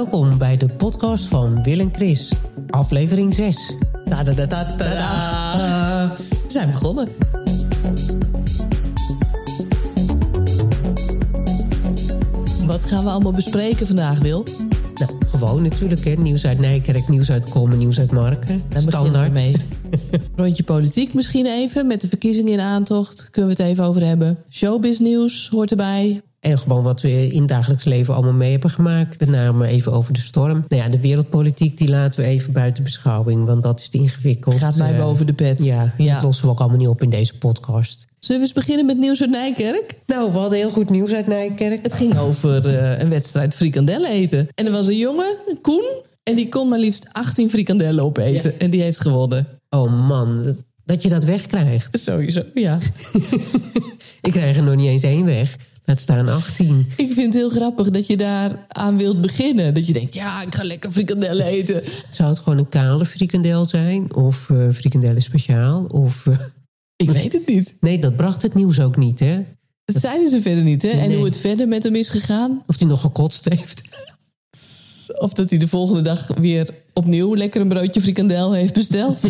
Welkom bij de podcast van Will en Chris, aflevering 6. Da, da, da, da, da, da. We zijn begonnen. Wat gaan we allemaal bespreken vandaag, Wil? Nou, gewoon natuurlijk, hè. nieuws uit Nijkerk, nieuws uit Komen, nieuws uit Marken. Daar Standaard. mee. Rondje politiek misschien even, met de verkiezingen in aantocht. Kunnen we het even over hebben. Showbiz nieuws hoort erbij. En gewoon wat we in het dagelijks leven allemaal mee hebben gemaakt. Met name even over de storm. Nou ja, de wereldpolitiek die laten we even buiten beschouwing. Want dat is te ingewikkeld. Gaat mij Eh, boven de pet. Ja, Ja. dat lossen we ook allemaal niet op in deze podcast. Zullen we eens beginnen met nieuws uit Nijkerk? Nou, we hadden heel goed nieuws uit Nijkerk. Het ging over eh, een wedstrijd frikandellen eten. En er was een jongen, Koen, en die kon maar liefst 18 frikandellen opeten. Ja. En die heeft gewonnen. Oh man, dat je dat wegkrijgt. Sowieso, ja. Ik krijg er nog niet eens één weg. Laat staan 18. Ik vind het heel grappig dat je daar aan wilt beginnen. Dat je denkt, ja, ik ga lekker frikandellen eten. Zou het gewoon een kale frikandel zijn? Of eh frikandellen speciaal? Of, eh, Ik weet het niet. Nee, dat bracht het nieuws ook niet, hè? Dat zeiden ze verder niet, hè? En hoe het verder met hem is gegaan. Of die nog gekotst heeft. Of dat hij de volgende dag weer opnieuw lekker een broodje frikandel heeft besteld.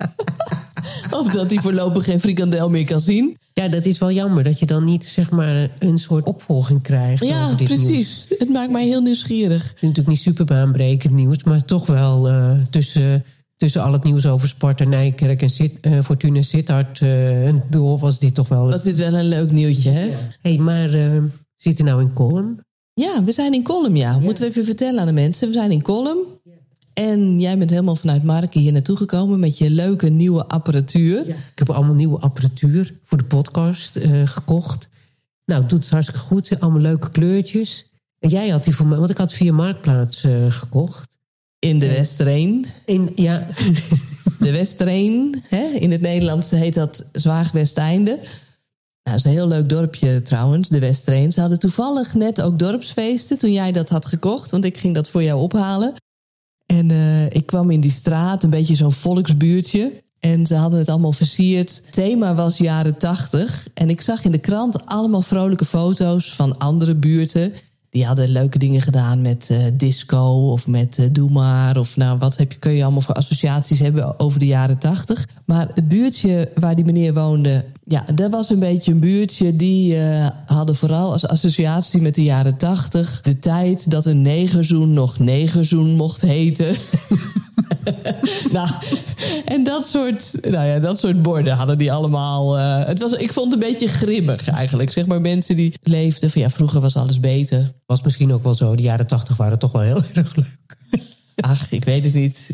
of dat hij voorlopig geen frikandel meer kan zien. Ja, dat is wel jammer dat je dan niet zeg maar een soort opvolging krijgt. Ja, over dit nieuws. precies. Het maakt mij heel nieuwsgierig. Het is natuurlijk niet superbaanbrekend nieuws, maar toch wel eh, tussen, tussen al het nieuws over Sparta, Nijkerk en Sit, eh, Fortuna Sittard eh, door was dit toch wel. Was dit wel een leuk nieuwtje, hè? hey, maar zit er nou in column? Ja, we zijn in Kolm, ja. Moeten we even vertellen aan de mensen. We zijn in Kolm. En jij bent helemaal vanuit Marken hier naartoe gekomen... met je leuke nieuwe apparatuur. Ik heb allemaal nieuwe apparatuur voor de podcast eh, gekocht. Nou, het doet het hartstikke goed. Allemaal leuke kleurtjes. En jij had die voor mij, want ik had via Marktplaats eh, gekocht. In de Westereen. In, ja, De Westereen. Hè? In het Nederlands heet dat Zwaag Westeinde. Nou, dat is een heel leuk dorpje trouwens, de Westereen. Ze hadden toevallig net ook dorpsfeesten toen jij dat had gekocht. Want ik ging dat voor jou ophalen. En eh, ik kwam in die straat, een beetje zo'n volksbuurtje. En ze hadden het allemaal versierd. Het thema was jaren tachtig. En ik zag in de krant allemaal vrolijke foto's van andere buurten. Die hadden leuke dingen gedaan met eh, disco of met eh, Doe maar. Of nou, wat heb je, kun je allemaal voor associaties hebben over de jaren tachtig. Maar het buurtje waar die meneer woonde... Ja, dat was een beetje een buurtje. Die eh, hadden vooral als associatie met de jaren tachtig... de tijd dat een negerzoen nog negerzoen mocht heten. nou, en dat soort, nou ja, dat soort borden hadden die allemaal. eh, het was, ik vond het een beetje grimmig eigenlijk. Zeg maar mensen die leefden van ja, vroeger was alles beter. was misschien ook wel zo. De jaren tachtig waren toch wel heel erg leuk. Ach, ik weet het niet.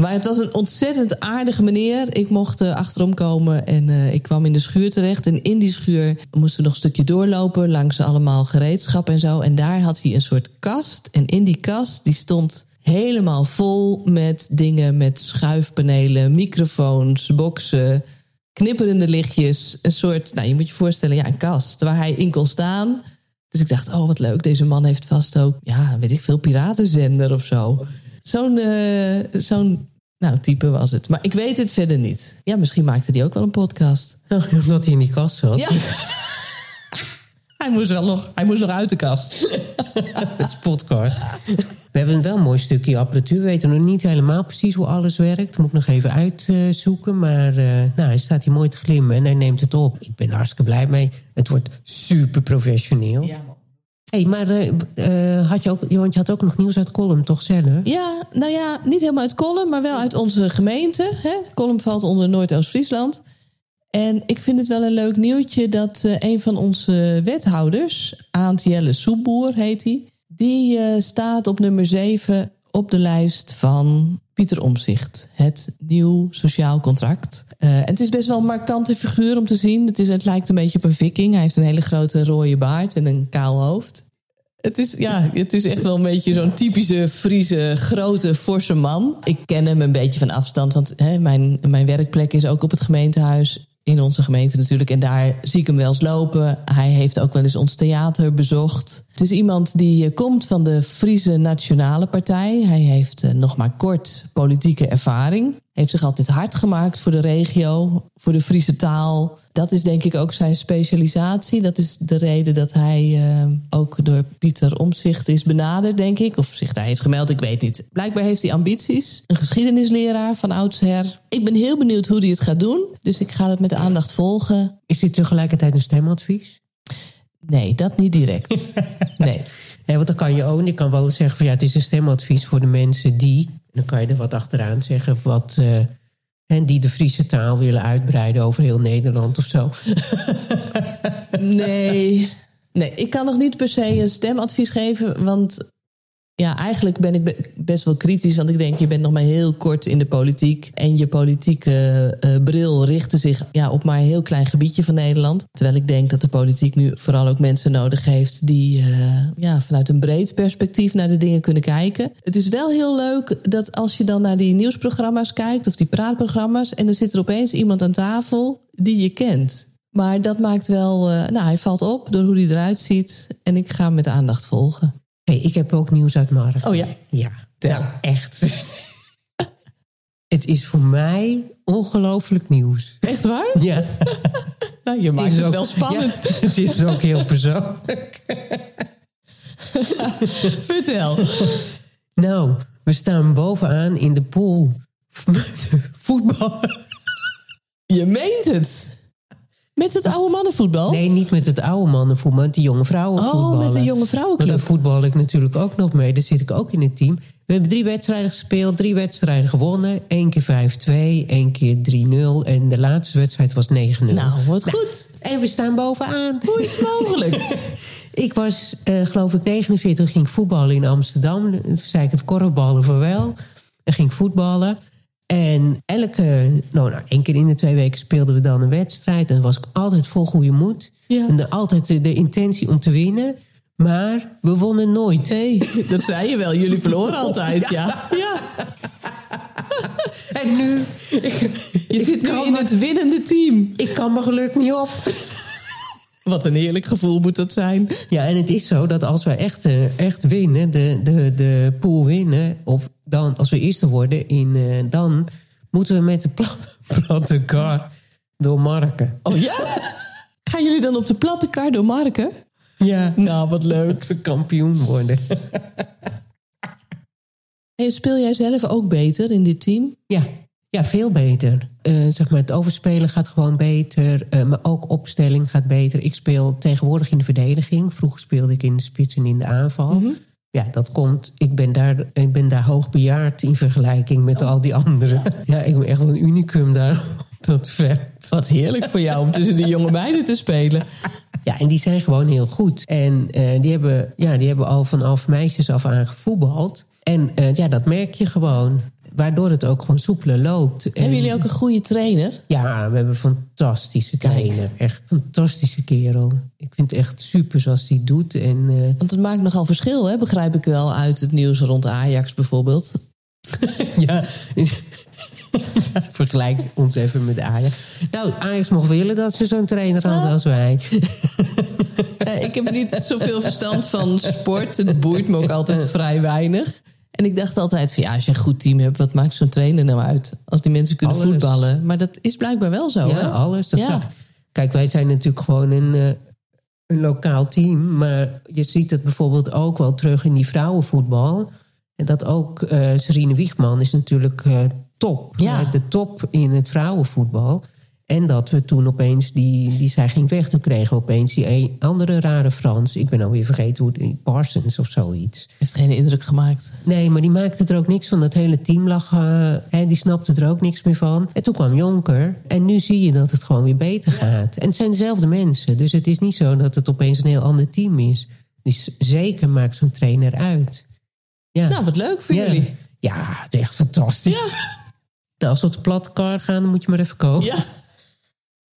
Maar het was een ontzettend aardige meneer. Ik mocht eh, achterom komen en eh, ik kwam in de schuur terecht. En in die schuur moesten we nog een stukje doorlopen... langs allemaal gereedschap en zo. En daar had hij een soort kast. En in die kast die stond helemaal vol met dingen... met schuifpanelen, microfoons, boksen, knipperende lichtjes. Een soort, nou je moet je voorstellen, ja, een kast waar hij in kon staan... Dus ik dacht, oh wat leuk, deze man heeft vast ook, ja, weet ik veel, piratenzender of zo. Zo'n eh, zo'n nou, type was het. Maar ik weet het verder niet. Ja, misschien maakte hij ook wel een podcast. Nou, Omdat hij in die kast zat. Ja. hij, moest wel nog, hij moest nog uit de kast. Het is podcast. We hebben wel een mooi stukje apparatuur. We weten nog niet helemaal precies hoe alles werkt. Moet ik nog even uitzoeken. Maar eh, nou, hij staat hier mooi te glimmen en hij neemt het op. Ik ben er hartstikke blij mee. Het wordt super professioneel. hey, maar eh, eh, had je ook, want je had ook nog nieuws uit Column, toch zelf? Ja, nou ja, niet helemaal uit Kolm, maar wel uit onze gemeente. Hè? Valt onder Noordoost-Friesland. En ik vind het wel een leuk nieuwtje dat eh, een van onze wethouders, Aant Jelle Soepboer heet hij, die eh, staat op nummer 7 op de lijst van Pieter Omzicht. Het nieuw sociaal contract. Eh, en het is best wel een markante figuur om te zien. Het, is, het lijkt een beetje op een viking. Hij heeft een hele grote rode baard en een kaal hoofd. Het is, ja, het is echt wel een beetje zo'n typische Friese, grote, forse man. Ik ken hem een beetje van afstand, want hè, mijn, mijn werkplek is ook op het gemeentehuis. In onze gemeente natuurlijk. En daar zie ik hem wel eens lopen. Hij heeft ook wel eens ons theater bezocht. Het is iemand die eh, komt van de Friese Nationale Partij. Hij heeft eh, nog maar kort politieke ervaring. Heeft zich altijd hard gemaakt voor de regio, voor de Friese taal. Dat is denk ik ook zijn specialisatie. Dat is de reden dat hij uh, ook door Pieter Omzicht is benaderd, denk ik. Of zich daar heeft gemeld, ik weet niet. Blijkbaar heeft hij ambities. Een geschiedenisleraar van oudsher. Ik ben heel benieuwd hoe hij het gaat doen. Dus ik ga het met aandacht volgen. Is dit tegelijkertijd een stemadvies? Nee, dat niet direct. nee. Ja, want dan kan je ook, je kan wel zeggen van ja, het is een stemadvies voor de mensen die. Dan kan je er wat achteraan zeggen wat. En die de Friese taal willen uitbreiden over heel Nederland of zo. nee. Nee, ik kan nog niet per se een stemadvies geven, want ja, eigenlijk ben ik best wel kritisch. Want ik denk, je bent nog maar heel kort in de politiek. En je politieke uh, bril richtte zich ja, op maar een heel klein gebiedje van Nederland. Terwijl ik denk dat de politiek nu vooral ook mensen nodig heeft... die uh, ja, vanuit een breed perspectief naar de dingen kunnen kijken. Het is wel heel leuk dat als je dan naar die nieuwsprogramma's kijkt... of die praatprogramma's... en dan zit er opeens iemand aan tafel die je kent. Maar dat maakt wel... Uh, nou, hij valt op door hoe hij eruit ziet. En ik ga hem met aandacht volgen. Hey, ik heb ook nieuws uit Mark. Oh ja? Ja, echt. het is voor mij ongelooflijk nieuws. Echt waar? Ja. nou, je maakt het, het wel spannend. Ja, het is ook heel persoonlijk. Vertel. Nou, we staan bovenaan in de pool voetbal. Je meent het. Met het oude mannenvoetbal? Nee, niet met het oude mannenvoetbal, met de jonge vrouwenvoetbal. Oh, met de jonge vrouwenclub. Want daar voetbal ik natuurlijk ook nog mee. Daar zit ik ook in het team. We hebben drie wedstrijden gespeeld, drie wedstrijden gewonnen. Eén keer 5-2, één keer 3-0. En de laatste wedstrijd was 9-0. Nou, wat nou, goed. En we staan bovenaan. Hoe is het mogelijk? ik was, uh, geloof ik, 49, ging voetballen in Amsterdam. Toen zei ik het korfballen voor wel. En ging voetballen. En elke, nou, nou, één keer in de twee weken speelden we dan een wedstrijd. En dan was ik altijd vol goede moed. Ja. En de, altijd de, de, intentie om te winnen. Maar we wonnen nooit. Nee, dat zei je wel. Jullie verloren altijd, ja. ja. En nu... je zit nu in het winnende team. Ik kan mijn geluk niet op. Wat een heerlijk gevoel moet dat zijn. Ja, en het is zo dat als we echt, uh, echt winnen, de, de, de pool winnen... of dan, als we eerste worden, in, uh, dan moeten we met de pla platte kar door Marken. Oh ja? Gaan jullie dan op de platte kar door Marken? Ja. Nou, wat leuk. Dat we kampioen worden. En speel jij zelf ook beter in dit team? Ja, ja, veel beter. Uh, zeg maar, het overspelen gaat gewoon beter. Uh, maar ook opstelling gaat beter. Ik speel tegenwoordig in de verdediging. Vroeger speelde ik in de spits en in de aanval. Mhm. Ja, dat komt. Ik ben daar, ik ben daar hoogbejaard in vergelijking met al die anderen. Ja, ik ben echt wel een unicum daar op dat veld. Wat heerlijk voor jou om tussen die jonge meiden te spelen. Ja, en die zijn gewoon heel goed. En uh, die, hebben, ja, die hebben al vanaf meisjes af aan gevoetbald. En uh, ja, dat merk je gewoon. Waardoor het ook gewoon soepeler loopt. Hebben en, jullie ook een goede trainer? Ja, we hebben een fantastische trainer. Kijk. Echt een fantastische kerel. Ik vind het echt super zoals hij doet. En, uh... Want het maakt nogal verschil, hè? begrijp ik wel, uit het nieuws rond Ajax bijvoorbeeld. ja, ja, vergelijk ons even met Ajax. Nou, Ajax mocht willen dat ze zo'n trainer hadden ja. als wij. ik heb niet zoveel verstand van sport. Het boeit me ook altijd vrij weinig. En ik dacht altijd van ja, als je een goed team hebt, wat maakt zo'n trainer nou uit? Als die mensen kunnen alles. voetballen. Maar dat is blijkbaar wel zo. Ja, hè? alles. Dat Ja. zag- Kijk, wij zijn natuurlijk gewoon een, eh, een lokaal team. Maar je ziet het bijvoorbeeld ook wel terug in die vrouwenvoetbal. En dat ook Serine Wiegman is natuurlijk eh, top. Ja. De top in het vrouwenvoetbal. En dat we toen opeens, die, die zij ging weg. Toen kregen we opeens die een, andere rare Frans. Ik ben alweer vergeten hoe Parsons of zoiets. Heeft geen indruk gemaakt. Nee, maar die maakte er ook niks van. Dat hele team lag, hè, die snapte er ook niks meer van. En toen kwam Jonker. En nu zie je dat het gewoon weer beter gaat. En het zijn dezelfde mensen. Dus het is niet zo dat het opeens een heel ander team is. Dus zeker maakt zo'n trainer uit. Ja. Nou, wat leuk voor ja. jullie. Ja, het is echt fantastisch. Nou, als we op de platte kar gaan, dan moet je maar even komen. Ja.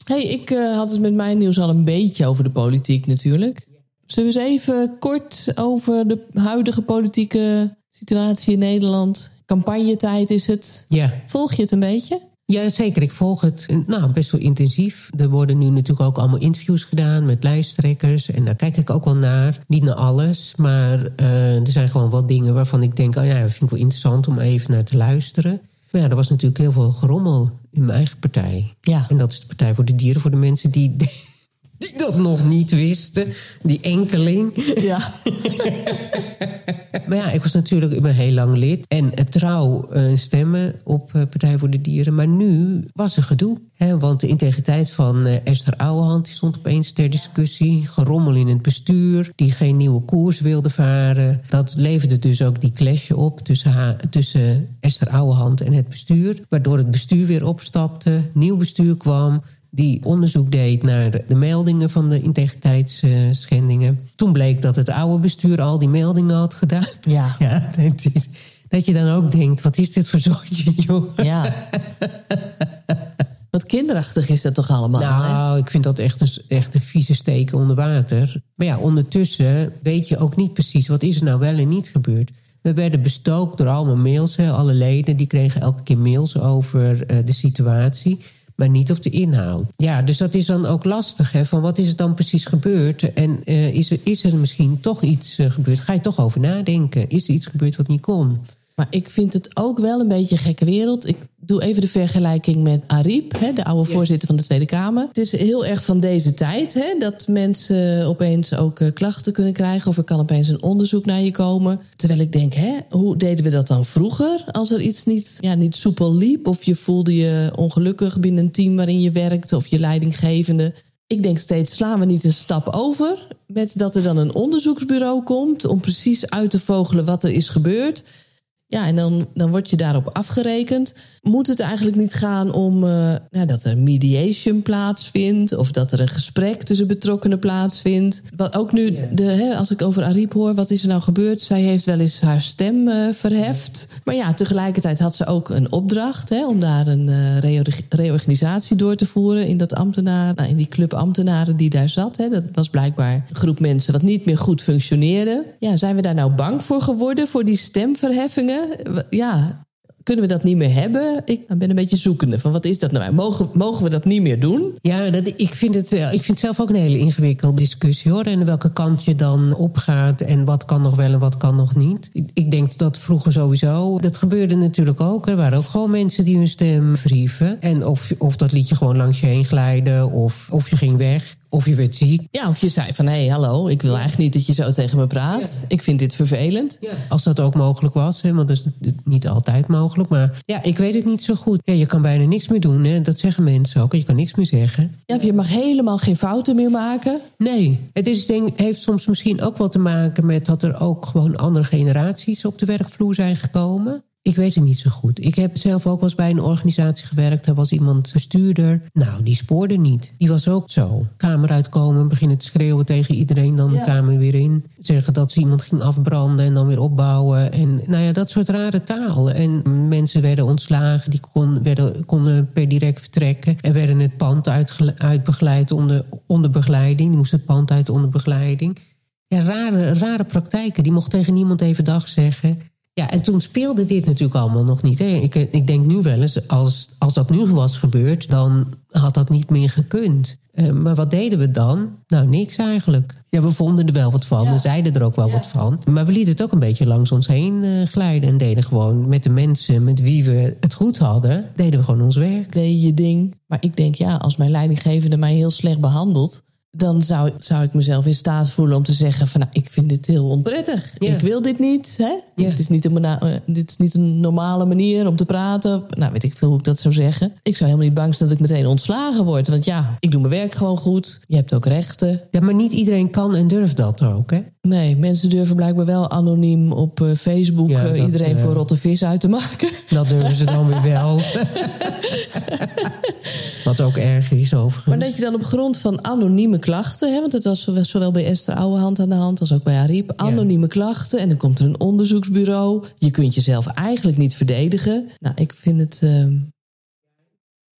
Hey, ik eh, had het met mijn nieuws al een beetje over de politiek natuurlijk. Zullen we eens even kort over de huidige politieke situatie in Nederland? Campagnetijd is het. Ja. Volg je het een beetje? Ja, zeker. Ik volg het nou, best wel intensief. Er worden nu natuurlijk ook allemaal interviews gedaan met lijsttrekkers. En daar kijk ik ook wel naar. Niet naar alles, maar uh, er zijn gewoon wat dingen waarvan ik denk... oh ja, dat vind ik wel interessant om even naar te luisteren. Maar ja, er was natuurlijk heel veel gerommel in mijn eigen partij. Ja. En dat is de Partij voor de Dieren, voor de mensen die, die dat nog niet wisten. Die enkeling. Ja. Maar ja, ik was natuurlijk, ik ben heel lang lid. En eh, trouw eh, stemmen op eh, Partij voor de Dieren. Maar nu was er gedoe. Hè, want de integriteit van Esther Ouwehand die stond opeens ter discussie. Gerommel in het bestuur. Die geen nieuwe koers wilde varen. Dat leverde dus ook die clashje op tussen, haar, tussen Esther Ouwehand en het bestuur. Waardoor het bestuur weer opstapte. Nieuw bestuur kwam die onderzoek deed naar de, meldingen van de integriteitsschendingen. Toen bleek dat het oude bestuur al die meldingen had gedaan. Ja. Ja, dat, is, dat je dan ook denkt, wat is dit voor zootje, joh? Ja. Wat kinderachtig is dat toch allemaal? hè? Nou, ik vind dat echt een, echt een vieze steken onder water. Maar ja, ondertussen weet je ook niet precies... wat is er nou wel en niet gebeurd. We werden bestookt door allemaal mails. Hè. Alle leden die kregen elke keer mails over eh, de situatie... maar niet op de inhoud. Ja, dus dat is dan ook lastig. Hè, van wat is er dan precies gebeurd? En eh, is, er, is er misschien toch iets eh, gebeurd? Ga je toch over nadenken? Is er iets gebeurd wat niet kon? Maar ik vind het ook wel een beetje een gekke wereld. Ik doe even de vergelijking met Ariep, hè, de oude voorzitter van de Tweede Kamer. Het is heel erg van deze tijd hè, dat mensen opeens ook eh, klachten kunnen krijgen. Of er kan opeens een onderzoek naar je komen. Terwijl ik denk, hè, hoe deden we dat dan vroeger? Als er iets niet, ja, niet soepel liep. Of je voelde je ongelukkig binnen een team waarin je werkte. Of je leidinggevende. Ik denk steeds, slaan we niet een stap over? Met dat er dan een onderzoeksbureau komt om precies uit te vogelen wat er is gebeurd. Ja, en dan, dan word je daarop afgerekend. Moet het eigenlijk niet gaan om eh, nou, dat er mediation plaatsvindt... of dat er een gesprek tussen betrokkenen plaatsvindt? Wat ook nu, de, hè, als ik over Ariep hoor, wat is er nou gebeurd? Zij heeft wel eens haar stem eh, verheft. Maar ja, tegelijkertijd had ze ook een opdracht... Hè, om daar een eh, reorg- reorganisatie door te voeren in, dat ambtenaar, nou, in die club ambtenaren die daar zat. Hè. Dat was blijkbaar een groep mensen wat niet meer goed functioneerde. Ja, zijn we daar nou bang voor geworden, voor die stemverheffingen? Ja, kunnen we dat niet meer hebben? Ik ben een beetje zoekende van wat is dat nou? Mogen, mogen we dat niet meer doen? Ja, dat, ik, vind het, eh, ik vind zelf ook een hele ingewikkelde discussie hoor. En welke kant je dan opgaat en wat kan nog wel en wat kan nog niet. Ik, ik denk dat vroeger sowieso, dat gebeurde natuurlijk ook. Er waren ook gewoon mensen die hun stem verhieven. En of, of dat liet je gewoon langs je heen glijden of, of je ging weg. Of je werd ziek. Ja, of je zei van hé, hey, hallo, ik wil eigenlijk niet dat je zo tegen me praat. Ik vind dit vervelend. Als dat ook mogelijk was, hè, want dat is niet altijd mogelijk. Maar ja, ik weet het niet zo goed. Ja, je kan bijna niks meer doen, hè. dat zeggen mensen ook. Je kan niks meer zeggen. Ja, of je mag helemaal geen fouten meer maken. Nee, het is, denk, heeft soms misschien ook wel te maken met dat er ook gewoon andere generaties op de werkvloer zijn gekomen. Ik weet het niet zo goed. Ik heb zelf ook wel eens bij een organisatie gewerkt. Er was iemand bestuurder. Nou, die spoorde niet. Die was ook zo. Kamer uitkomen, beginnen te schreeuwen tegen iedereen. Dan de kamer weer in. Zeggen dat ze iemand ging afbranden en dan weer opbouwen. En nou ja, dat soort rare taal. En mensen werden ontslagen. Die kon, werden, konden per direct vertrekken. En werden het pand uitbegeleid onder, onder begeleiding. Die moesten het pand uit onder begeleiding. Ja, rare, rare praktijken. Die mocht tegen niemand even dag zeggen. Ja, en toen speelde dit natuurlijk allemaal nog niet. Hè. Ik, ik denk nu wel eens, als, als dat nu was gebeurd... dan had dat niet meer gekund. Eh, maar wat deden we dan? Nou, niks eigenlijk. Ja, we vonden er wel wat van en zeiden er ook wel wat van. Maar we lieten het ook een beetje langs ons heen eh, glijden... en deden gewoon met de mensen met wie we het goed hadden... deden we gewoon ons werk. deed je ding. Maar ik denk, ja, als mijn leidinggevende mij heel slecht behandelt... dan zou, zou ik mezelf in staat voelen om te zeggen van... Nou, ik vind dit heel onprettig. Ja. Ik wil dit niet. Hè? Ja. Dit, is niet een, eh, dit is niet een normale manier om te praten. Nou, weet ik veel hoe ik dat zou zeggen. Ik zou helemaal niet bang zijn dat ik meteen ontslagen word. Want ja, ik doe mijn werk gewoon goed. Je hebt ook rechten. Ja, maar niet iedereen kan en durft dat ook, hè? Nee, mensen durven blijkbaar wel anoniem op eh, Facebook... Ja, eh, dat, iedereen eh, voor rotte vis uit te maken. Dat durven ze dan weer wel. Wat ook erg is, overigens. Maar dat je dan op grond van anonieme klachten, hè, want het was zowel- bij Esther Ouwehand aan de hand als ook bij Ariep, anonieme klachten en dan komt er een onderzoeksbureau. Je kunt jezelf eigenlijk niet verdedigen. Nou, ik vind het eh,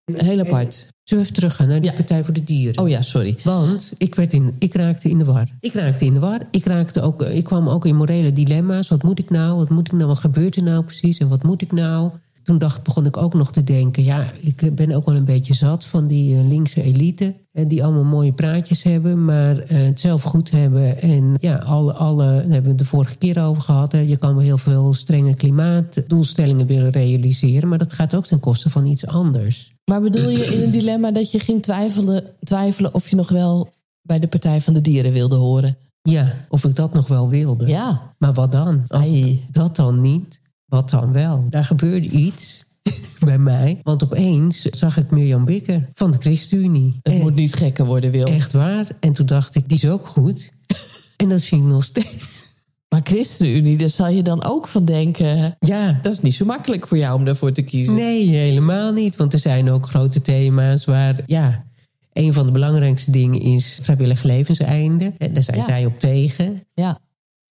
heel apart. Zullen we even teruggaan naar die Ja. Partij voor de Dieren? Oh ja, sorry. Want ik, werd in, ik raakte in de war. Ik raakte in de war. Ik, raakte ook, ik kwam ook in morele dilemma's. Wat moet ik nou? Wat moet ik nou? Wat gebeurt er nou precies? En wat moet ik nou? toen dacht, begon ik ook nog te denken... ja, ik ben ook wel een beetje zat van die uh, linkse elite... die allemaal mooie praatjes hebben, maar het zelf goed hebben. En ja, alle, alle daar hebben we het de vorige keer over gehad... Hè, je kan wel heel veel strenge klimaatdoelstellingen willen realiseren... maar dat gaat ook ten koste van iets anders. Maar bedoel je in een dilemma dat je ging twijfelen, twijfelen... of je nog wel bij de Partij van de Dieren wilde horen? Ja, of ik dat nog wel wilde. Ja. Maar wat dan? Als dat dan niet, wat dan wel? Daar gebeurde iets bij mij. Want opeens zag ik Mirjam Bikker van de ChristenUnie. Het moet niet gekker worden, Wil. Echt waar. En toen dacht ik, die is ook goed. en dat vind ik nog steeds. Maar ChristenUnie, daar zal je dan ook van denken... Ja. Dat is niet zo makkelijk voor jou om daarvoor te kiezen. Nee, helemaal niet. Want er zijn ook grote thema's waar... ja, een van de belangrijkste dingen is vrijwillig levenseinde. Daar zijn zij op tegen. Ja.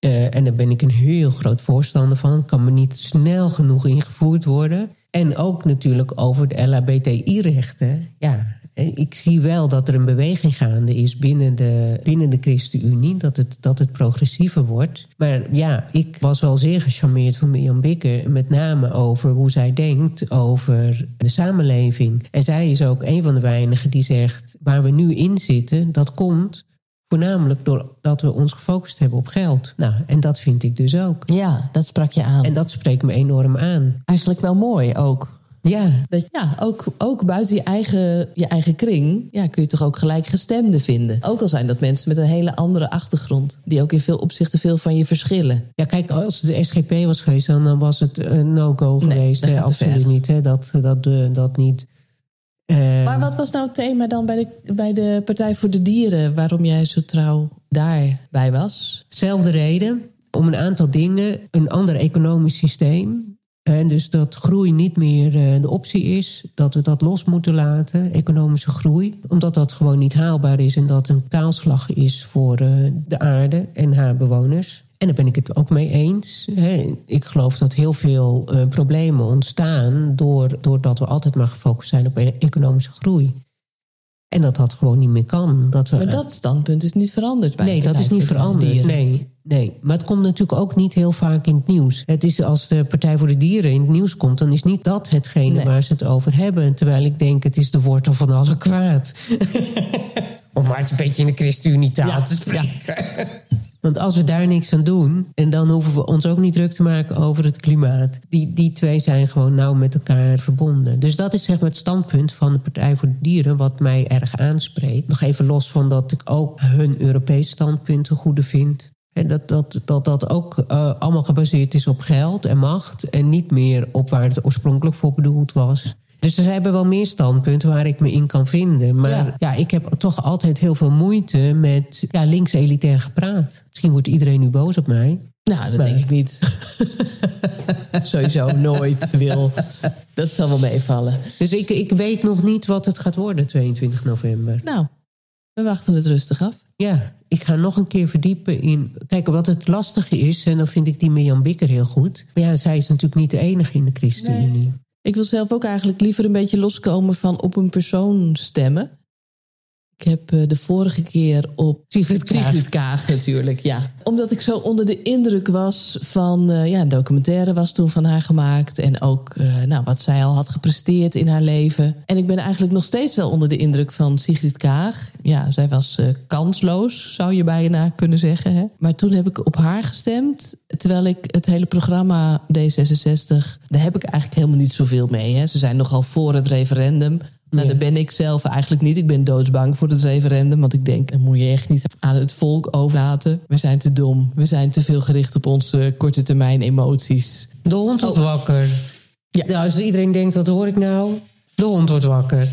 Uh, en daar ben ik een heel groot voorstander van. Het kan me niet snel genoeg ingevoerd worden. En ook natuurlijk over de LHBTI-rechten. Ja, ik zie wel dat er een beweging gaande is binnen de, binnen de ChristenUnie. Dat het, dat het progressiever wordt. Maar ja, ik was wel zeer gecharmeerd van Mirjam Bikker. Met name over hoe zij denkt over de samenleving. En zij is ook een van de weinigen die zegt... waar we nu in zitten, dat komt Voornamelijk doordat we ons gefocust hebben op geld. Nou, en dat vind ik dus ook. Ja, dat sprak je aan. En dat spreekt me enorm aan. Eigenlijk wel mooi ook. Ja. Dat, ja, ook, ook buiten je eigen, je eigen kring ja, kun je toch ook gelijkgestemden vinden. Ook al zijn dat mensen met een hele andere achtergrond. Die ook in veel opzichten veel van je verschillen. Ja, kijk, als het de SGP was geweest, dan was het een no-go geweest. Nee, absoluut niet. Hè? Dat, dat, dat niet. Uh, maar wat was nou het thema dan bij de, bij de Partij voor de Dieren... waarom jij zo trouw daarbij was? Zelfde reden. Om een aantal dingen. Een ander economisch systeem. En dus dat groei niet meer de optie is. Dat we dat los moeten laten, economische groei. Omdat dat gewoon niet haalbaar is en dat een taalslag is voor de aarde en haar bewoners. En daar ben ik het ook mee eens. Ik geloof dat heel veel problemen ontstaan... doordat we altijd maar gefocust zijn op e-, economische groei. En dat dat gewoon niet meer kan. Dat we, maar dat standpunt is niet veranderd bij Nee, dat is niet veranderd. Nee, nee, maar het komt natuurlijk ook niet heel vaak in het nieuws. Het is als de Partij voor de Dieren in het nieuws komt... dan is niet dat hetgene waar ze het over hebben. Terwijl ik denk, het is de wortel van alle kwaad. Om maar een beetje in de ChristenUnie-taal ja, te spreken. Ja. Want als we daar niks aan doen... en dan hoeven we ons ook niet druk te maken over het klimaat. Die, die twee zijn gewoon nauw met elkaar verbonden. Dus dat is zeg maar het standpunt van de Partij voor de Dieren... wat mij erg aanspreekt. Nog even los van dat ik ook hun Europese standpunten goede vind. En dat dat, dat, dat ook uh, allemaal gebaseerd is op geld en macht... en niet meer op waar het oorspronkelijk voor bedoeld was. Dus er hebben wel meer standpunten waar ik me in kan vinden. Maar ja, ja ik heb toch altijd heel veel moeite met ja, links-elitair gepraat. Misschien wordt iedereen nu boos op mij. Nou, dat denk ik niet. Sowieso nooit wil. Dat zal wel meevallen. Dus ik, ik weet nog niet wat het gaat worden, 22 november. Nou, we wachten het rustig af. Ja, ik ga nog een keer verdiepen in... Kijk, wat het lastige is, en dan vind ik die Mirjam Bikker heel goed... maar ja, zij is natuurlijk niet de enige in de ChristenUnie. Nee. Ik wil zelf ook eigenlijk liever een beetje loskomen van op een persoon stemmen. Ik heb eh, de vorige keer op Sigrid Kaag. Sigrid Kaag natuurlijk, ja. Omdat ik zo onder de indruk was van... Uh, ja, een documentaire was toen van haar gemaakt... en ook uh, nou, wat zij al had gepresteerd in haar leven. En ik ben eigenlijk nog steeds wel onder de indruk van Sigrid Kaag. Ja, zij was kansloos, zou je bijna kunnen zeggen. Hè? Maar toen heb ik op haar gestemd... terwijl ik het hele programma D66... daar heb ik eigenlijk helemaal niet zoveel mee. Hè. Ze zijn nogal voor het referendum... Nou, dat ben ik zelf eigenlijk niet. Ik ben doodsbang voor het referendum. Want ik denk, dat moet je echt niet aan het volk overlaten. We zijn te dom. We zijn te veel gericht op onze korte termijn emoties. De hond wordt oh. wakker. Ja. Nou, als iedereen denkt, wat hoor ik nou? De hond wordt wakker.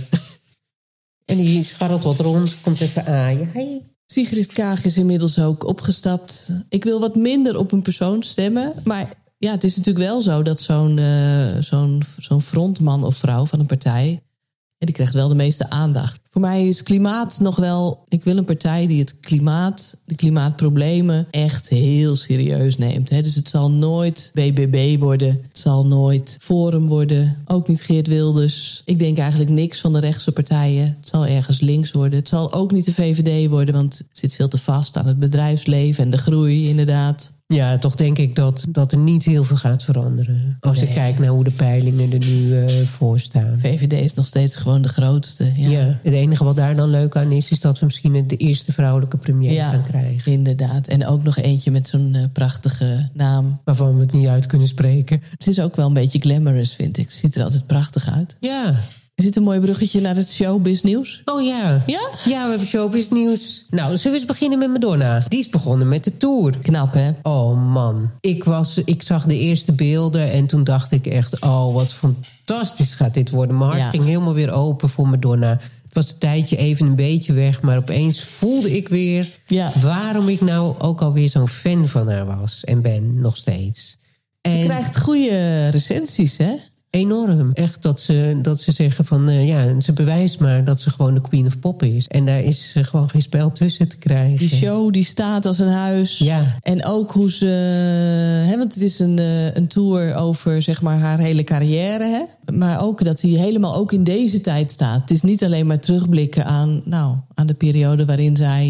en die scharrelt wat rond, komt even aaien. Hey. Sigrid Kaag is inmiddels ook opgestapt. Ik wil wat minder op een persoon stemmen. Maar ja, het is natuurlijk wel zo dat zo'n uh, zo'n zo'n frontman of vrouw van een partij en die krijgt wel de meeste aandacht. Voor mij is klimaat nog wel. Ik wil een partij die het klimaat, de klimaatproblemen echt heel serieus neemt. Dus het zal nooit BBB worden. Het zal nooit Forum worden. Ook niet Geert Wilders. Ik denk eigenlijk niks van de rechtse partijen. Het zal ergens links worden. Het zal ook niet de VVD worden, want het zit veel te vast aan het bedrijfsleven en de groei, inderdaad. Ja, toch denk ik dat, dat er niet heel veel gaat veranderen. Als Nee. ik kijk naar hoe de peilingen er nu eh, voor staan. VVD is nog steeds gewoon de grootste. Ja, Ja. het enige wat daar dan leuk aan is, is dat we misschien de eerste vrouwelijke premier Ja. gaan krijgen. inderdaad. En ook nog eentje met zo'n eh, prachtige naam. Waarvan we het niet uit kunnen spreken. Het is ook wel een beetje glamorous, vind ik. Ziet er altijd prachtig uit. Ja. Is dit een mooi bruggetje naar het showbiz nieuws? Oh ja. Ja? Ja, we hebben showbiz nieuws. Nou, zullen we eens beginnen met Madonna? Die is begonnen met de tour. Knap, hè? Oh man, ik, was, ik zag de eerste beelden en toen dacht ik echt... oh, wat fantastisch gaat dit worden. Mijn hart Ja. ging helemaal weer open voor Madonna. Het was een tijdje even een beetje weg... maar opeens voelde ik weer Ja. waarom ik nou ook alweer zo'n fan van haar was. En ben, nog steeds. En krijgt goede recensies, hè? Enorm. Echt dat ze, dat ze zeggen van... eh, ja, ze bewijst maar dat ze gewoon de queen of pop is. En daar is eh, gewoon geen spel tussen te krijgen. Die show die staat als een huis. Ja. En ook hoe ze... Hè, want het is een, eh, een tour over zeg maar, haar hele carrière. Hè? Maar ook dat hij helemaal ook in deze tijd staat. Het is niet alleen maar terugblikken aan, nou, aan de periode waarin zij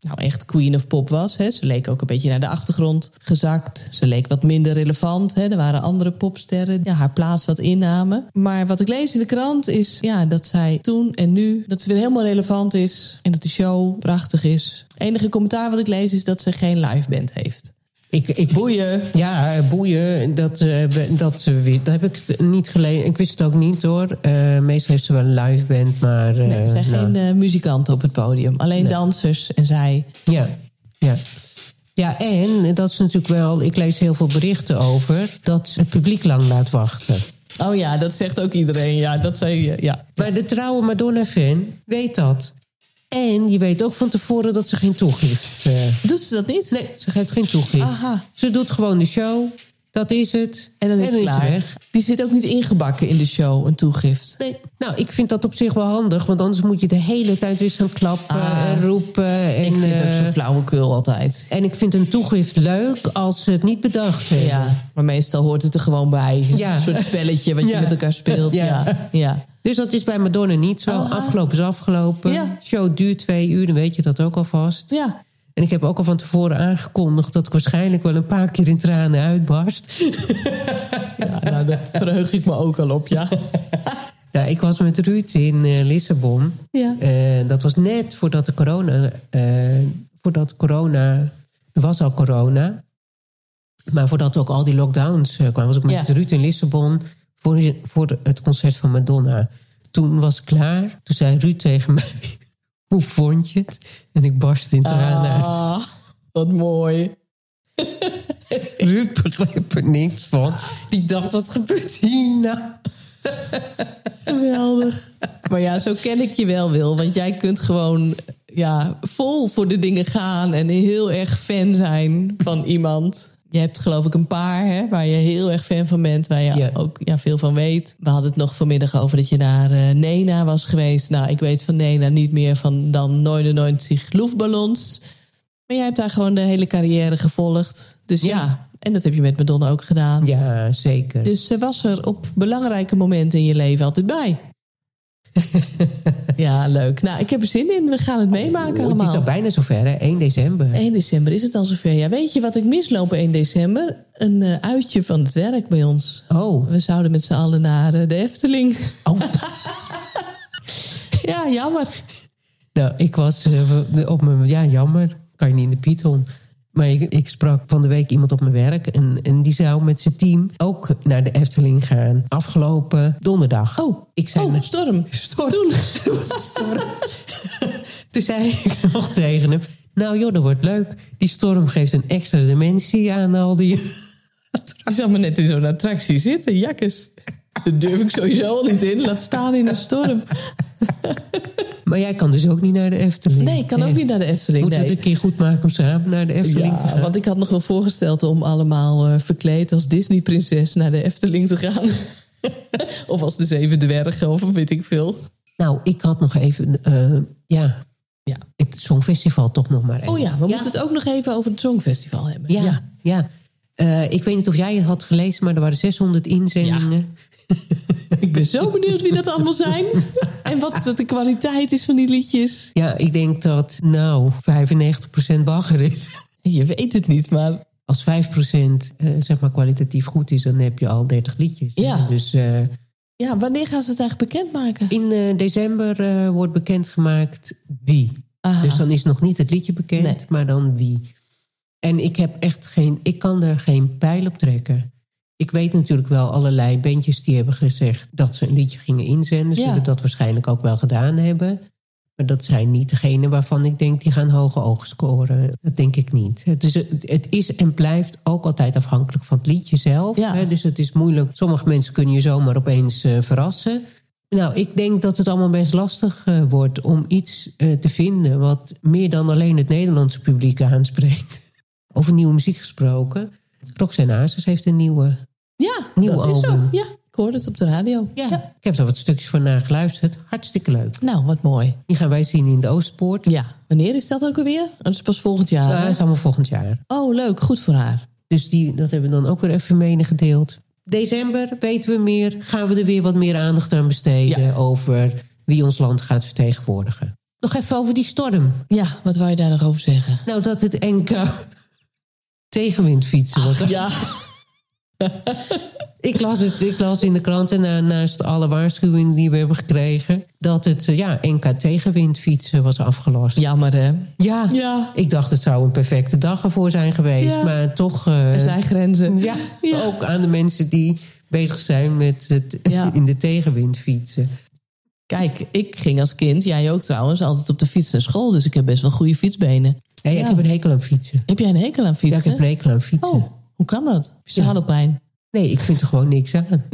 nou, echt queen of pop was. Hè? Ze leek ook een beetje naar de achtergrond gezakt. Ze leek wat minder relevant. Hè? Er waren andere popsterren ja, haar plaats wat innamen. Maar wat ik lees in de krant is ja, dat zij toen en nu... dat ze weer helemaal relevant is. En dat de show prachtig is. enige commentaar wat ik lees is dat ze geen liveband heeft. Ik, ik, Boeien. Ja, boeien, dat, eh, dat, eh, dat heb ik niet gelezen. Ik wist het ook niet hoor. Eh, meestal heeft ze wel een live band, maar... Nee, er zijn nou, geen eh, muzikanten op het podium. Alleen dansers en zij. Ja, ja. Ja, en dat is natuurlijk wel... Ik lees heel veel berichten over... dat het publiek lang laat wachten. Oh ja, dat zegt ook iedereen. Ja, dat zei je. Ja. Maar de trouwe Madonna-fan weet dat. En je weet ook van tevoren dat ze geen toegift... eh, Doet ze dat niet? nee, ze geeft geen toegift. Aha. Ze doet gewoon de show. Dat is het. En dan is het klaar. weg. Die zit ook niet ingebakken in de show, een toegift. Nee, nou, ik vind dat op zich wel handig. Want anders moet je de hele tijd weer gaan klappen Ah. en roepen. En, ik vind het eh, ook zo flauwekul altijd. en ik vind een toegift leuk als ze het niet bedacht hebben. Ja, maar meestal hoort het er gewoon bij. Ja. Een soort spelletje wat je met elkaar speelt. Ja. Ja. ja. Dus dat is bij Madonna niet zo. Afgelopen is afgelopen. Ja. Show duurt twee uur, dan weet je dat ook alvast. ja. En ik heb ook al van tevoren aangekondigd... dat ik waarschijnlijk wel een paar keer in tranen uitbarst. Ja, nou, dat verheug ik me ook al op, ja. Ja, ik was met Ruud in eh, Lissabon. Ja. Eh, dat was net voordat de corona... eh, voordat corona... Er was al corona. Maar voordat ook al die lockdowns kwamen... was ik met Ja. Ruud in Lissabon... Voor, voor het concert van Madonna. Toen was het klaar. Toen zei Ruud tegen mij... Hoe vond je het? En ik barst in tranen uit. Ah, wat mooi. Ruud begreep er niks van. Die dacht, wat gebeurt hier nou? Geweldig. Maar ja, zo ken ik je wel, Wil. Want jij kunt gewoon ja, vol voor de dingen gaan... en heel erg fan zijn van iemand. Je hebt geloof ik een paar hè, waar je heel erg fan van bent... waar je Ja. ook ja, veel van weet. We hadden het nog vanmiddag over dat je naar eh, Nena was geweest. Nou, ik weet van Nena niet meer van dan 99 luchtballons. Maar jij hebt daar gewoon de hele carrière gevolgd. Dus ja, Ja. en dat heb je met Madonna ook gedaan. Ja, zeker. Dus ze was er op belangrijke momenten in je leven altijd bij. ja, leuk. Nou, ik heb er zin in. We gaan het meemaken Oh, het is allemaal. al bijna zover, hè? 1 december. 1 december is het al zover. Ja, weet je wat ik misloop 1 december? Een eh, uitje van het werk bij ons. Oh. We zouden met z'n allen naar eh, de Efteling. oh. ja, jammer. nou, ik was eh, op mijn... Ja, jammer. Kan je niet in de Python. Maar ik, ik sprak van de week iemand op mijn werk. En, en die zou met zijn team ook naar de Efteling gaan. Afgelopen donderdag. Oh, ik zei oh met- storm. Storm. Toen. Toen zei ik nog tegen hem... Nou joh, dat wordt leuk. Die storm geeft een extra dimensie aan al die... Je zag me net in zo'n attractie zitten, jakkes. Daar durf ik sowieso al niet in. Laat staan in een storm. Maar jij kan dus ook niet naar de Efteling. Nee, ik kan ook niet naar de Efteling. Moeten we nee. het een keer goed maken om samen naar de Efteling te gaan? want ik had nog wel voorgesteld om allemaal eh, verkleed als Disney-prinses naar de Efteling te gaan. of als de Zeven Dwergen, of weet ik veel. Nou, ik had nog even... eh, ja, Ja. het Songfestival toch nog maar even. Oh ja, we moeten het ook nog even over het Songfestival hebben. Ja, ja. Eh, ik weet niet of jij het had gelezen, maar er waren 600 inzendingen. Ik ben zo benieuwd wie dat allemaal zijn. en wat de kwaliteit is van die liedjes. Ja, ik denk dat, nou, 95% bagger is. Je weet het niet, maar als 5% eh, zeg maar kwalitatief goed is, dan heb je al 30 liedjes. Ja. Dus eh, Ja, wanneer gaan ze het eigenlijk bekendmaken? in eh, december wordt bekendgemaakt wie. Aha. Dus dan is nog niet het liedje bekend, Nee. maar dan wie. En ik heb echt geen, ik kan er geen pijl op trekken. Ik weet natuurlijk wel allerlei bandjes die hebben gezegd dat ze een liedje gingen inzenden. Ze Ja. zullen dat waarschijnlijk ook wel gedaan hebben. Maar dat zijn niet degene waarvan ik denk die gaan hoge ogen scoren. Dat denk ik niet. Het is, het is en blijft ook altijd afhankelijk van het liedje zelf. Ja. Dus het is moeilijk. Sommige mensen kunnen je zomaar opeens eh, verrassen. Nou, ik denk dat het allemaal best lastig eh, wordt om iets eh, te vinden wat meer dan alleen het Nederlandse publiek aanspreekt. Over nieuwe muziek gesproken. Roxanne Hazes heeft een nieuwe. Ja, Nieuw dat is zo. album. Ja, ik hoorde het op de radio. Ja, ik heb er wat stukjes van naar geluisterd. Hartstikke leuk. Nou, wat mooi. Die gaan wij zien in de Oostpoort. Ja, wanneer is dat ook alweer? Oh, Dat is pas volgend jaar. Ja, dat is allemaal volgend jaar. Oh, leuk. Goed voor haar. Dus die, dat hebben we dan ook weer even medegedeeld. December weten we meer. Gaan we er weer wat meer aandacht aan besteden. Ja. Over wie ons land gaat vertegenwoordigen. Nog even over die storm. Ja, wat wou je daar nog over zeggen? Nou, dat het NK tegenwind fietsen was. Ja. Ik las, het, ik las in de kranten, na, naast alle waarschuwingen die we hebben gekregen... dat het eh, ja, NK tegenwind fietsen was afgelast. Jammer, hè? Ja, Ja. ik dacht het zou een perfecte dag ervoor zijn geweest. Ja. Maar toch... eh, Er zijn grenzen. ja, Ja. ook aan de mensen die bezig zijn met het Ja. in de tegenwind fietsen. Kijk, ik ging als kind, jij ook trouwens, altijd op de fiets naar school. Dus ik heb best wel goede fietsbenen. Hey, Ja. Ik heb een hekel aan fietsen. Heb jij een hekel aan Ja, fietsen? ik heb een hekel aan fietsen. Oh, hoe kan dat? Zadelpijn. Nee, ik vind er gewoon niks aan.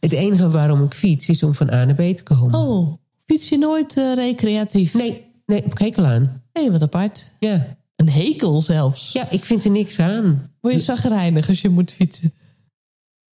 het enige waarom ik fiets is om van A naar B te komen. Oh, fiets je nooit eh, recreatief? Nee, nee, ik heb hekel aan. Hé, wat apart. Ja. Een hekel zelfs. ja, ik vind er niks aan. Word je zagrijnig als je moet fietsen?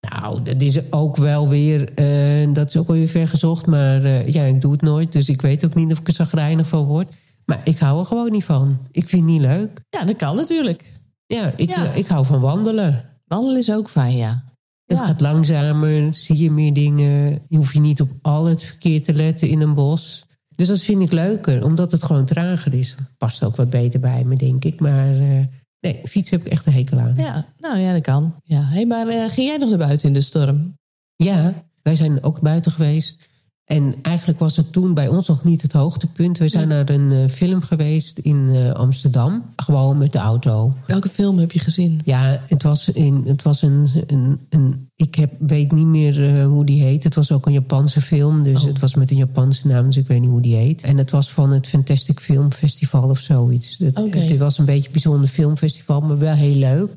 Nou, dat is ook wel weer, eh, dat is ook wel weer ver gezocht. Maar eh, ja, ik doe het nooit. Dus ik weet ook niet of ik er zagrijnig van word. Maar ik hou er gewoon niet van. Ik vind het niet leuk. Ja, dat kan natuurlijk. Ja, ik, Ja. ik hou van wandelen. Wandelen is ook fijn, ja. Het Ja. gaat langzamer, zie je meer dingen. Je hoeft je niet op al het verkeer te letten in een bos. Dus dat vind ik leuker, omdat het gewoon trager is. Past ook wat beter bij me, denk ik. Maar eh, nee, fietsen heb ik echt een hekel aan. Ja, nou ja, dat kan. Ja. Hey, maar eh, ging jij nog naar buiten in de storm? Ja, wij zijn ook buiten geweest. En eigenlijk was het toen bij ons nog niet het hoogtepunt. We zijn naar een eh, film geweest in eh, Amsterdam. Gewoon met de auto. Welke film heb je gezien? Ja, het was, in, het was een, een, een. Ik heb, weet niet meer eh, hoe die heet. Het was ook een Japanse film. Dus Oh. het was met een Japanse naam, dus ik weet niet hoe die heet. En het was van het Fantastic Film Festival of zoiets. Het, Oké. het was een beetje een bijzonder filmfestival, maar wel heel leuk.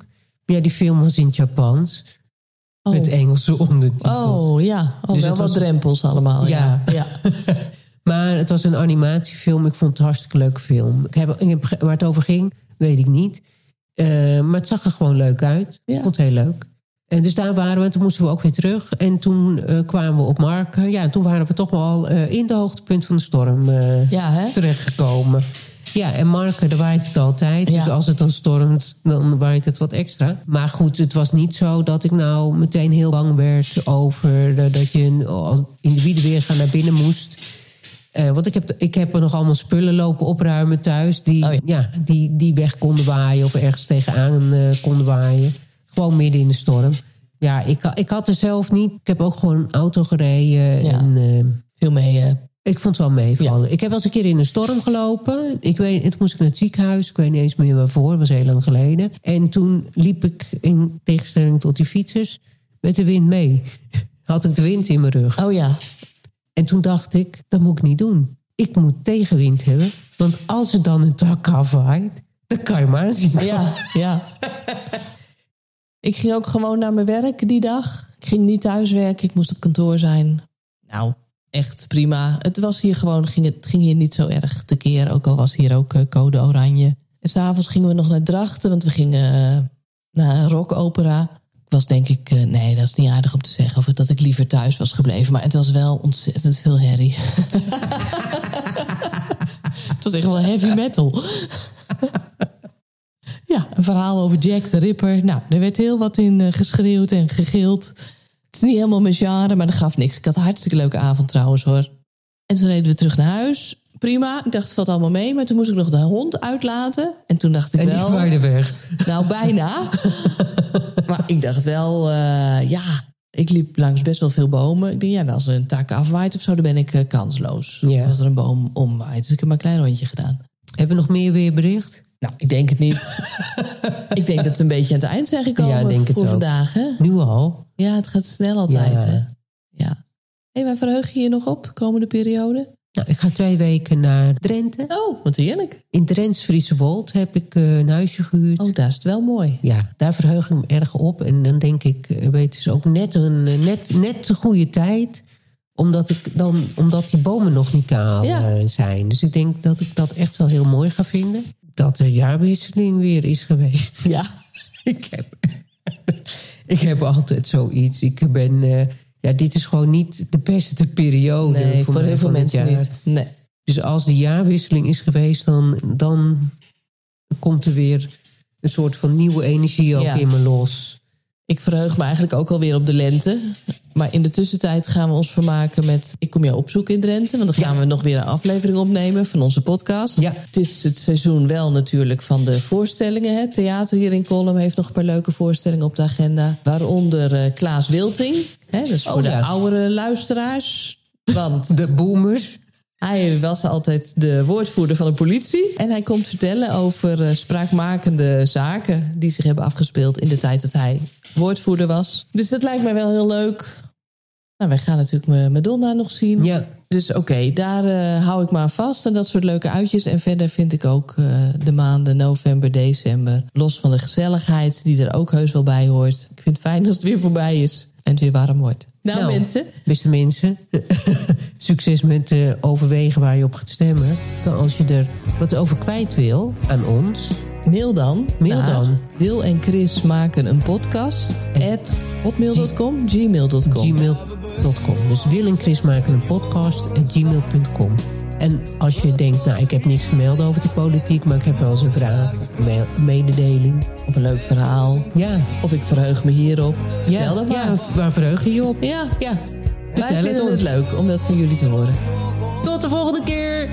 Maar ja, die film was in het Japans. Oh. Met Engelse ondertitels. Oh ja, oh, Dus wel het wat was- drempels allemaal. Ja. Ja. ja. Maar het was een animatiefilm. Ik vond het een hartstikke leuke film. Ik heb, ik heb, ge- waar het over ging, weet ik niet. Eh, maar het zag er gewoon leuk uit. Ja. Ik vond het heel leuk. En dus daar waren we. Toen moesten we ook weer terug. En toen eh, kwamen we op Marken. Ja, toen waren we toch wel eh, in de hoogtepunt van de storm Ja, hè? terechtgekomen. Ja, en Marken, daar waait het altijd. Ja. Dus als het dan stormt, dan waait het wat extra. Maar goed, het was niet zo dat ik nou meteen heel bang werd... over eh, dat je in- in de wiedenweerga naar binnen moest... Eh, want ik heb, ik heb er nog allemaal spullen lopen opruimen thuis... die, Oh ja. ja. die, die weg konden waaien of ergens tegenaan eh, konden waaien. Gewoon midden in de storm. Ja, ik, ik had er zelf niet... Ik heb ook gewoon een auto gereden. Ja. En, Veel mee. Ik vond het wel meevallen. Ik heb wel eens een keer in een storm gelopen. Ik weet, toen moest ik naar het ziekenhuis. Ik weet niet eens meer waarvoor. Dat was heel lang geleden. En toen liep ik, in tegenstelling tot die fietsers... met de wind mee. Had ik de wind in mijn rug. Oh ja. En toen dacht ik, dat moet ik niet doen. Ik moet tegenwind hebben. Want als er dan een tak afwaait... dan kan je maar aanzien. Ja, ja. Ik ging ook gewoon naar mijn werk die dag. Ik ging niet thuiswerken, ik moest op kantoor zijn. Nou, echt prima. Het was hier gewoon, ging het ging hier niet zo erg tekeer. Ook al was hier ook eh, code oranje. En s'avonds gingen we nog naar Drachten, want we gingen eh, naar een rockopera. Ik was denk ik, eh, nee, dat is niet aardig om te zeggen... of dat ik liever thuis was gebleven. Maar het was wel ontzettend veel herrie. het was echt wel heavy metal. Ja, een verhaal over Jack de Ripper. Nou, er werd heel wat in geschreeuwd en gegild. Het is niet helemaal mijn genre, maar dat gaf niks. Ik had een hartstikke leuke avond trouwens hoor. En toen reden we terug naar huis. prima. Ik dacht, het valt allemaal mee. Maar toen moest ik nog de hond uitlaten. En toen dacht ik En die wel... weg. Nou, bijna. maar ik dacht wel, eh, ja, ik liep langs best wel veel bomen. Ik denk, ja, als er een tak afwaait of zo, dan ben ik eh, kansloos. Ja. Als er een boom omwaait. Dus ik heb maar een klein rondje gedaan. Hebben we nog meer weerbericht? Nou, ik denk het niet. ik denk dat we een beetje aan het eind zijn gekomen Ja, denk het voor vandaag. Hè? Nu al? Ja, het gaat snel altijd. Ja. Hè? Ja. Waar verheug je je nog op, komende periode? Nou, ik ga twee weken naar Drenthe. Oh, wat heerlijk. In Drents Friese Wold heb ik eh, een huisje gehuurd. Oh, daar is het wel mooi. Ja, daar verheug ik me erg op. En dan denk ik, eh, weet je, is ook net een eh, net, net de goede tijd. Omdat, ik dan, omdat die bomen nog niet kaal Ja. eh, zijn. Dus ik denk dat ik dat echt wel heel mooi ga vinden. Dat de jaarwisseling weer is geweest. Ja. ik, heb, ik heb altijd zoiets. Ik ben, eh, ja, dit is gewoon niet de beste periode. Nee, voor, mij heel veel mensen niet. Nee. Dus als de jaarwisseling is geweest, dan, dan komt er weer een soort van nieuwe energie ook Ja. in me los. Ik verheug me eigenlijk ook alweer op de lente. Maar in de tussentijd gaan we ons vermaken met... Ik kom jou opzoeken in Drenthe. Want dan gaan we nog weer een aflevering opnemen van onze podcast. Ja. Het is het seizoen wel natuurlijk van de voorstellingen. Het theater hier in Kolm heeft nog een paar leuke voorstellingen op de agenda. Waaronder eh, Klaas Wilting. Hè, dus voor Oh, de oudere luisteraars. Want De boomers. hij was altijd de woordvoerder van de politie. En hij komt vertellen over eh, spraakmakende zaken die zich hebben afgespeeld in de tijd dat hij woordvoerder was. Dus dat lijkt mij wel heel leuk. Nou, wij gaan natuurlijk Ma- Madonna nog zien. Ja, Dus oké, daar eh, hou ik maar aan vast. En dat soort leuke uitjes. En verder vind ik ook eh, de maanden november, december... los van de gezelligheid die er ook heus wel bij hoort. Ik vind het fijn als het weer voorbij is en het weer warm wordt. Nou, Nou. mensen, beste mensen. Succes met eh, overwegen waar je op gaat stemmen. Als je er wat over kwijt wil aan ons. Mail dan. Mail naar dan. Wil en Chris maken een podcast. At hotmail.com, gmail.com. gmail.com. Dus Wil en Chris maken een podcast at gmail.com. En als je denkt, nou ik heb niks te melden over de politiek... maar ik heb wel eens een vraag of een me- mededeling. Of een leuk verhaal. Ja, Of ik verheug me hierop. Vertel ja, dat maar. ja waar verheug je je op? Ja, Ja, wij vertel het vinden ons. het leuk om dat van jullie te horen. Tot de volgende keer!